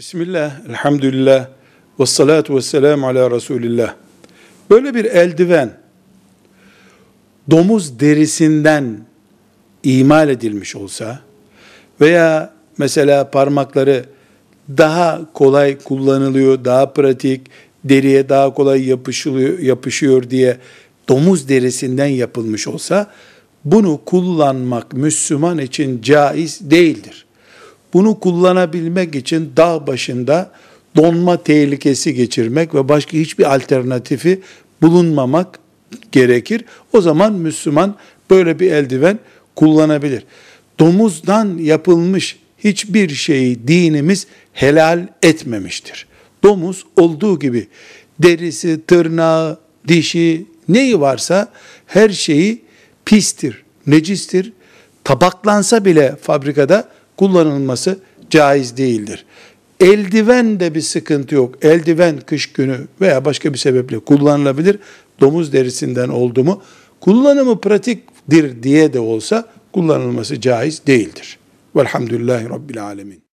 Bismillah, elhamdülillah, ve salatu ve selamu ala Resulillah. Böyle bir eldiven, domuz derisinden imal edilmiş olsa veya mesela parmakları daha kolay kullanılıyor, daha pratik, deriye daha kolay yapışılıyor, yapışıyor diye domuz derisinden yapılmış olsa bunu kullanmak Müslüman için caiz değildir. Bunu kullanabilmek için dağ başında donma tehlikesi geçirmek ve başka hiçbir alternatifi bulunmamak gerekir. O zaman Müslüman böyle bir eldiven kullanabilir. Domuzdan yapılmış hiçbir şeyi dinimiz helal etmemiştir. Domuz olduğu gibi derisi, tırnağı, dişi neyi varsa her şeyi pistir, necistir. Tabaklansa bile fabrikada kullanılması caiz değildir. Eldiven de bir sıkıntı yok. Eldiven kış günü veya başka bir sebeple kullanılabilir. Domuz derisinden oldu mu kullanımı pratiktir diye de olsa kullanılması caiz değildir. Velhamdülillahi Rabbil Alemin.